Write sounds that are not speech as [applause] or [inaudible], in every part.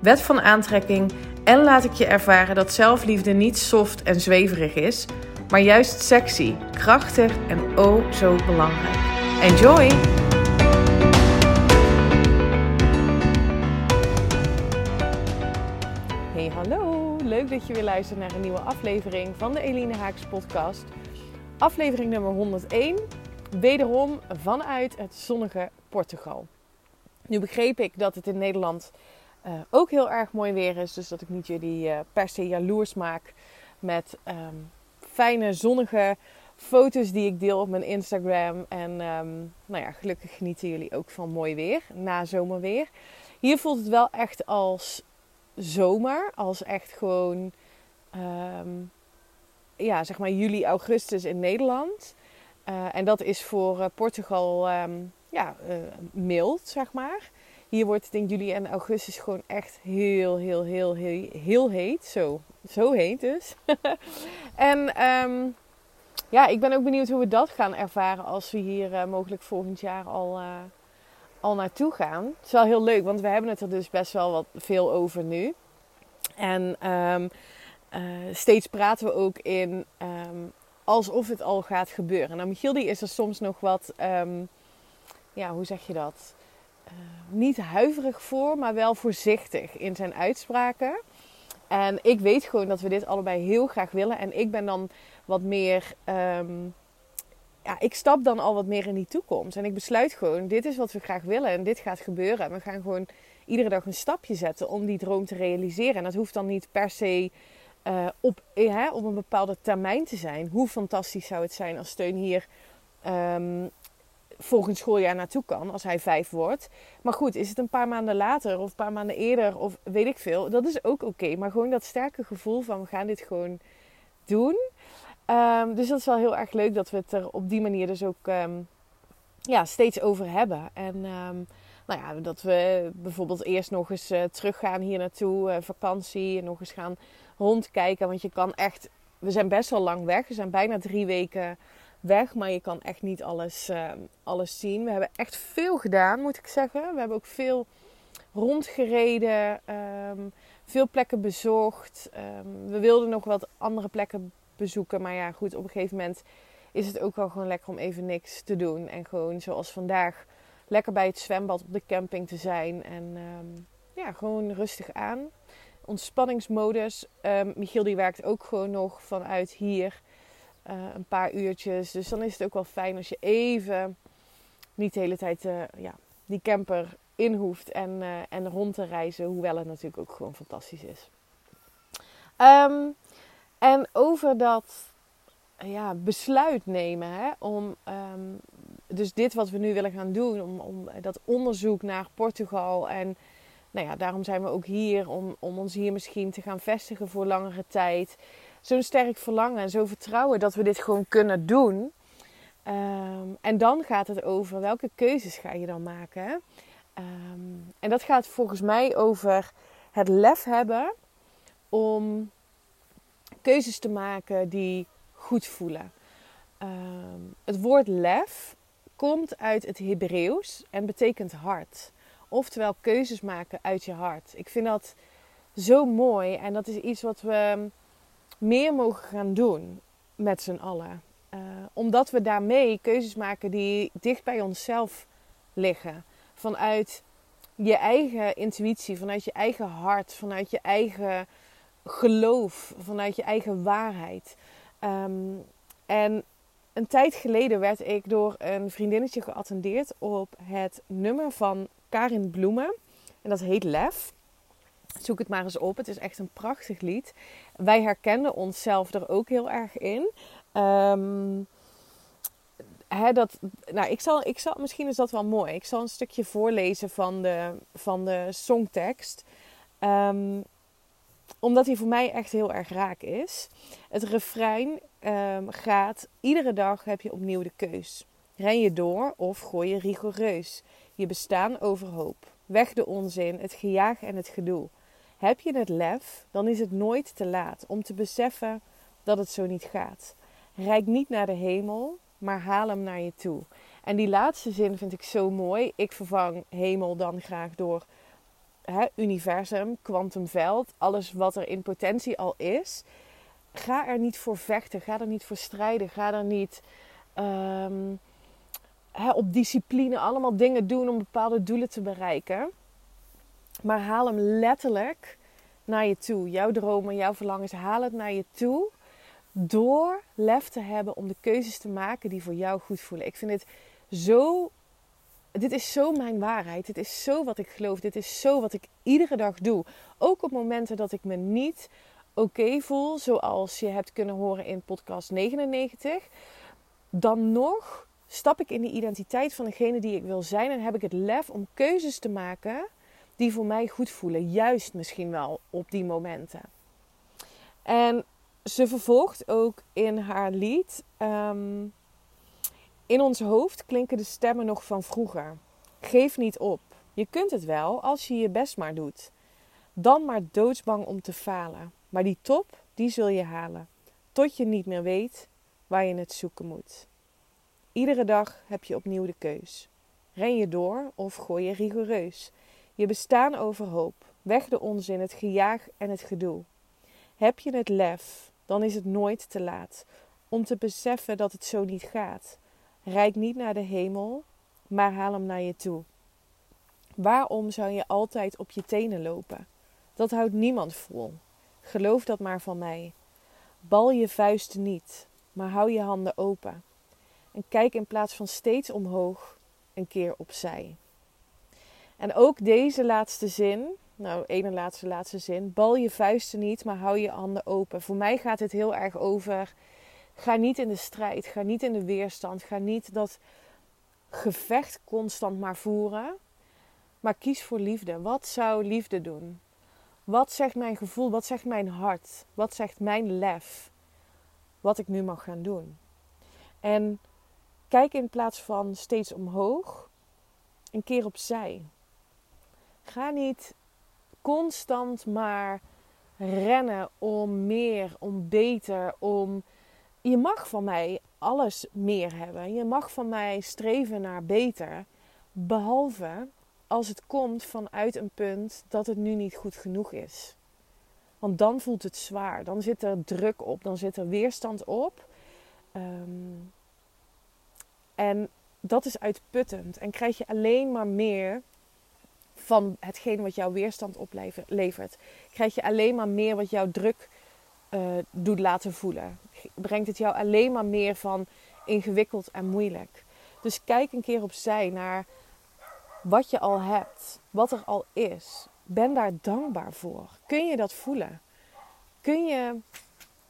wet van aantrekking en laat ik je ervaren dat zelfliefde niet soft en zweverig is, maar juist sexy, krachtig en oh zo belangrijk. Enjoy! Hey hallo, leuk dat je weer luistert naar een nieuwe aflevering van de Eline Haaks podcast. Aflevering nummer 101, wederom vanuit het zonnige Portugal. Nu begreep ik dat het in Nederland uh, ook heel erg mooi weer is. Dus dat ik niet jullie uh, per se jaloers maak met um, fijne zonnige foto's die ik deel op mijn Instagram. En um, nou ja, gelukkig genieten jullie ook van mooi weer, na zomerweer. Hier voelt het wel echt als zomer, als echt gewoon, um, ja, zeg maar juli, augustus in Nederland. Uh, en dat is voor Portugal ja, mild, zeg maar. Hier wordt het in juli en augustus gewoon echt heel, heel, heel, heel, heel heet. Zo, zo heet dus. [laughs] en um, ja, ik ben ook benieuwd hoe we dat gaan ervaren als we hier uh, mogelijk volgend jaar al, uh, al naartoe gaan. Het is wel heel leuk, want we hebben het er dus best wel wat veel over nu. En um, uh, steeds praten we ook in um, alsof het al gaat gebeuren. Nou, Michiel die is er soms nog wat, ja, hoe zeg je dat? Uh, niet huiverig voor, maar wel voorzichtig in zijn uitspraken. En ik weet gewoon dat we dit allebei heel graag willen. En ik ben dan wat meer. Um, ja, ik stap dan al wat meer in die toekomst. En ik besluit gewoon: dit is wat we graag willen en dit gaat gebeuren. En we gaan gewoon iedere dag een stapje zetten om die droom te realiseren. En dat hoeft dan niet per se uh, op, eh, op een bepaalde termijn te zijn. Hoe fantastisch zou het zijn als steun hier um, volgend schooljaar naartoe kan als hij vijf wordt. Maar goed, is het een paar maanden later of een paar maanden eerder of weet ik veel, dat is ook oké. Maar gewoon dat sterke gevoel van we gaan dit gewoon doen. Um, dus dat is wel heel erg leuk dat we het er op die manier dus ook um, ja, steeds over hebben. En um, nou ja, dat we bijvoorbeeld eerst nog eens uh, teruggaan hier naartoe, uh, vakantie, en nog eens gaan rondkijken. Want je kan echt, we zijn best wel lang weg. We zijn bijna drie weken weg, maar je kan echt niet alles, uh, alles zien. We hebben echt veel gedaan, moet ik zeggen. We hebben ook veel rondgereden, um, veel plekken bezocht. Um, we wilden nog wat andere plekken bezoeken, maar ja, goed, op een gegeven moment is het ook wel gewoon lekker om even niks te doen. En gewoon zoals vandaag, lekker bij het zwembad op de camping te zijn. En ja, gewoon rustig aan. Ontspanningsmodus. Michiel die werkt ook gewoon nog vanuit hier. Uh, een paar uurtjes. Dus dan is het ook wel fijn als je even niet de hele tijd uh, ja, die camper in hoeft en, uh, en rond te reizen. Hoewel het natuurlijk ook gewoon fantastisch is. Um, en over dat ja, besluit nemen hè, om um, dus dit wat we nu willen gaan doen, om, om dat onderzoek naar Portugal en nou ja, daarom zijn we ook hier om, om ons hier misschien te gaan vestigen voor langere tijd zo'n sterk verlangen en zo vertrouwen dat we dit gewoon kunnen doen. Um, en dan gaat het over welke keuzes ga je dan maken. Um, en dat gaat volgens mij over het lef hebben om keuzes te maken die goed voelen. Um, het woord lef komt uit het Hebreeuws en betekent hart. Oftewel keuzes maken uit je hart. Ik vind dat zo mooi en dat is iets wat we meer mogen gaan doen met z'n allen. Uh, omdat we daarmee keuzes maken die dicht bij onszelf liggen. Vanuit je eigen intuïtie, vanuit je eigen hart, vanuit je eigen geloof, vanuit je eigen waarheid. Um, en een tijd geleden werd ik door een vriendinnetje geattendeerd op het nummer van Karin Bloemen. En dat heet Lef. Zoek het maar eens op. Het is echt een prachtig lied. Wij herkennen onszelf er ook heel erg in. Um, dat, nou, ik zal, ik zal, misschien is dat wel mooi. Ik zal een stukje voorlezen van de, van de songtekst. Um, omdat hij voor mij echt heel erg raak is. Het refrein ehm, gaat: Iedere dag heb je opnieuw de keus. Ren je door of gooi je rigoureus. Je bestaan overhoop. Weg de onzin, het gejaag en het gedoe. Heb je het lef, dan is het nooit te laat om te beseffen dat het zo niet gaat. Rijk niet naar de hemel, maar haal hem naar je toe. En die laatste zin vind ik zo mooi. Ik vervang hemel dan graag door hè, universum, kwantumveld, alles wat er in potentie al is. Ga er niet voor vechten, ga er niet voor strijden, ga er niet um, hè, op discipline allemaal dingen doen om bepaalde doelen te bereiken. Maar haal hem letterlijk naar je toe. Jouw dromen, jouw verlangens, haal het naar je toe. Door lef te hebben om de keuzes te maken die voor jou goed voelen. Ik vind het zo. Dit is zo mijn waarheid. Dit is zo wat ik geloof. Dit is zo wat ik iedere dag doe. Ook op momenten dat ik me niet oké voel, zoals je hebt kunnen horen in podcast 99. Dan nog stap ik in de identiteit van degene die ik wil zijn en heb ik het lef om keuzes te maken die voor mij goed voelen. Juist misschien wel op die momenten. En ze vervolgt ook in haar lied. Ehm, in ons hoofd klinken de stemmen nog van vroeger. Geef niet op. Je kunt het wel als je je best maar doet. Dan maar doodsbang om te falen. Maar die top, die zul je halen. Tot je niet meer weet waar je het zoeken moet. Iedere dag heb je opnieuw de keus. Ren je door of gooi je rigoureus. Je bestaan overhoop. Weg de onzin, het gejaag en het gedoe. Heb je het lef, dan is het nooit te laat om te beseffen dat het zo niet gaat. Rijk niet naar de hemel, maar haal hem naar je toe. Waarom zou je altijd op je tenen lopen? Dat houdt niemand vol. Geloof dat maar van mij. Bal je vuisten niet, maar hou je handen open. En kijk in plaats van steeds omhoog een keer opzij. En ook deze laatste zin, nou, ene laatste laatste zin. Bal je vuisten niet, maar hou je handen open. Voor mij gaat het heel erg over. Ga niet in de strijd, ga niet in de weerstand, ga niet dat gevecht constant maar voeren. Maar kies voor liefde. Wat zou liefde doen? Wat zegt mijn gevoel? Wat zegt mijn hart? Wat zegt mijn lef? Wat ik nu mag gaan doen. En kijk in plaats van steeds omhoog, een keer opzij. Ga niet constant maar rennen om meer, om beter, om. Je mag van mij alles meer hebben. Je mag van mij streven naar beter. Behalve als het komt vanuit een punt dat het nu niet goed genoeg is. Want dan voelt het zwaar. Dan zit er druk op. Dan zit er weerstand op. Ehm, en dat is uitputtend. En krijg je alleen maar meer van hetgeen wat jouw weerstand oplevert. Krijg je alleen maar meer wat jouw druk uh, doet laten voelen. Brengt het jou alleen maar meer van ingewikkeld en moeilijk. Dus kijk een keer opzij naar wat je al hebt, wat er al is. Ben daar dankbaar voor. Kun je dat voelen? Kun je,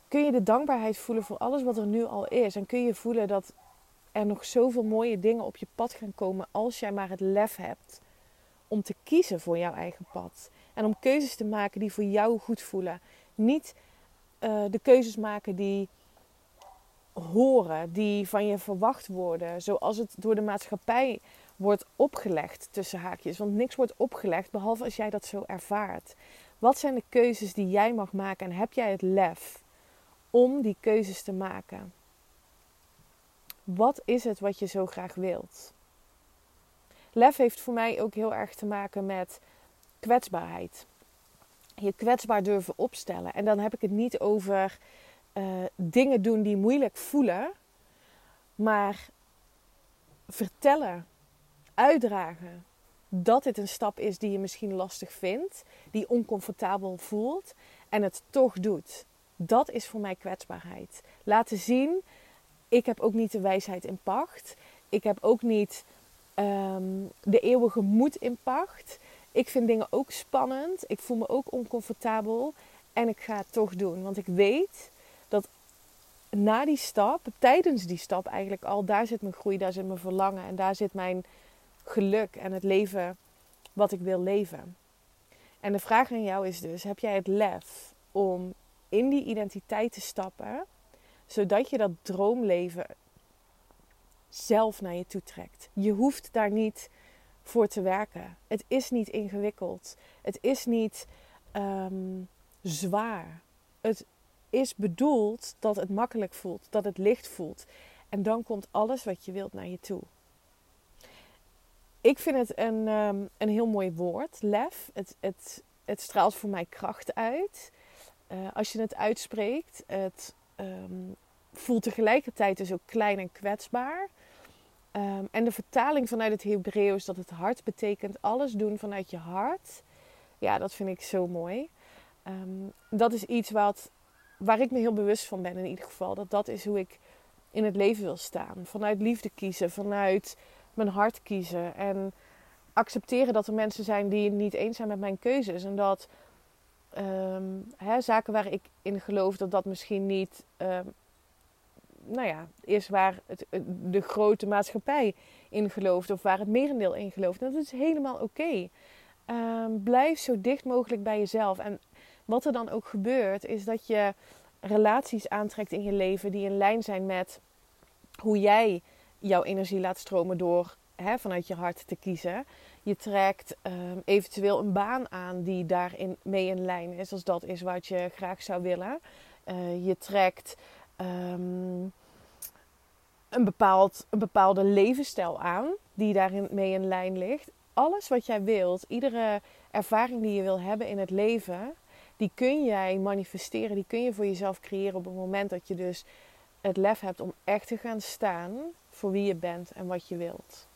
kun je de dankbaarheid voelen voor alles wat er nu al is? En kun je voelen dat er nog zoveel mooie dingen op je pad gaan komen als jij maar het lef hebt om te kiezen voor jouw eigen pad. En om keuzes te maken die voor jou goed voelen. Niet uh, de keuzes maken die horen, die van je verwacht worden. Zoals het door de maatschappij wordt opgelegd tussen haakjes. Want niks wordt opgelegd behalve als jij dat zo ervaart. Wat zijn de keuzes die jij mag maken en heb jij het lef om die keuzes te maken? Wat is het wat je zo graag wilt? Lef heeft voor mij ook heel erg te maken met kwetsbaarheid. Je kwetsbaar durven opstellen. En dan heb ik het niet over uh, dingen doen die moeilijk voelen, maar vertellen, uitdragen dat dit een stap is die je misschien lastig vindt, die oncomfortabel voelt en het toch doet. Dat is voor mij kwetsbaarheid. Laten zien, ik heb ook niet de wijsheid in pacht. Ik heb ook niet um, de eeuwige moed in pacht. Ik vind dingen ook spannend. Ik voel me ook oncomfortabel. En ik ga het toch doen. Want ik weet dat na die stap, tijdens die stap eigenlijk al, daar zit mijn groei, daar zit mijn verlangen en daar zit mijn geluk en het leven wat ik wil leven. En de vraag aan jou is dus: heb jij het lef om in die identiteit te stappen, zodat je dat droomleven zelf naar je toe trekt? Je hoeft daar niet voor te werken. Het is niet ingewikkeld. Het is niet um, zwaar. Het is bedoeld dat het makkelijk voelt, dat het licht voelt. En dan komt alles wat je wilt naar je toe. Ik vind het een, um, een heel mooi woord, lef. Het, het, het straalt voor mij kracht uit. Uh, als je het uitspreekt, het um, voelt tegelijkertijd dus ook klein en kwetsbaar. Um, en de vertaling vanuit het Hebreeuws dat het hart betekent alles doen vanuit je hart. Ja, dat vind ik zo mooi. Um, dat is iets wat, waar ik me heel bewust van ben in ieder geval. Dat dat is hoe ik in het leven wil staan. Vanuit liefde kiezen, vanuit mijn hart kiezen. En accepteren dat er mensen zijn die niet eens zijn met mijn keuzes. En dat um, hè, zaken waar ik in geloof, dat dat misschien niet nou ja, is waar het, de grote maatschappij in gelooft of waar het merendeel in gelooft. dat is helemaal oké. Ehm, blijf zo dicht mogelijk bij jezelf. En wat er dan ook gebeurt, is dat je relaties aantrekt in je leven die in lijn zijn met hoe jij jouw energie laat stromen door hè, vanuit je hart te kiezen. Je trekt um, eventueel een baan aan die daarin mee in lijn is, als dat is wat je graag zou willen. Uh, je trekt um, een, bepaald, een bepaalde levensstijl aan, die daarin mee in lijn ligt. Alles wat jij wilt, iedere ervaring die je wil hebben in het leven, die kun jij manifesteren, die kun je voor jezelf creëren op het moment dat je dus het lef hebt om echt te gaan staan voor wie je bent en wat je wilt.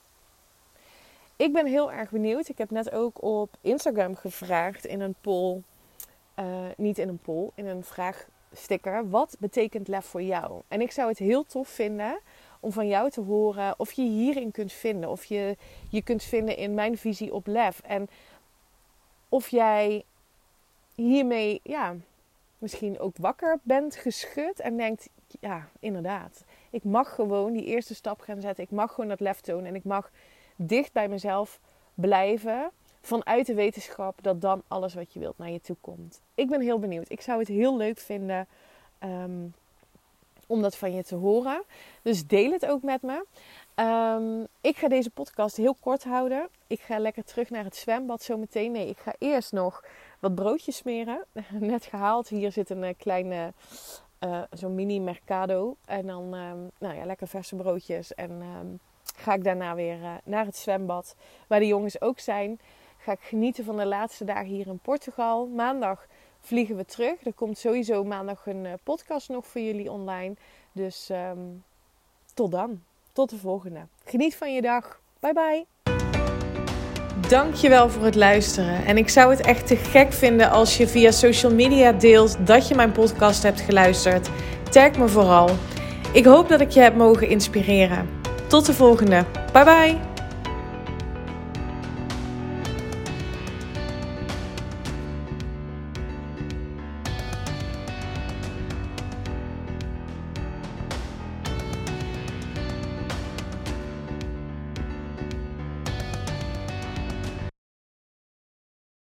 Ik ben heel erg benieuwd. Ik heb net ook op Instagram gevraagd in een poll, uh, niet in een poll, in een vraagsticker. Wat betekent lef voor jou? En ik zou het heel tof vinden om van jou te horen of je hierin kunt vinden. Of je je kunt vinden in mijn visie op lef. En of jij hiermee ja, misschien ook wakker bent geschud en denkt: ja, inderdaad. Ik mag gewoon die eerste stap gaan zetten. Ik mag gewoon dat lef tonen. En ik mag dicht bij mezelf blijven. Vanuit de wetenschap dat dan alles wat je wilt naar je toe komt. Ik ben heel benieuwd. Ik zou het heel leuk vinden. Um, om dat van je te horen. Dus deel het ook met me. Um, ik ga deze podcast heel kort houden. Ik ga lekker terug naar het zwembad zometeen. Nee, ik ga eerst nog wat broodjes smeren. [laughs] Net gehaald. Hier zit een uh, kleine, uh, zo'n mini mercado. En dan, um, nou ja, lekker verse broodjes. En ga ik daarna weer uh, naar het zwembad. Waar de jongens ook zijn. Ga ik genieten van de laatste dagen hier in Portugal. Maandag vliegen we terug. Er komt sowieso maandag een uh, podcast nog voor jullie online. Dus um, tot dan. Tot de volgende. Geniet van je dag. Bye bye. Dankjewel voor het luisteren. En ik zou het echt te gek vinden als je via social media deelt dat je mijn podcast hebt geluisterd. Tag me vooral. Ik hoop dat ik je heb mogen inspireren. Tot de volgende. Bye bye.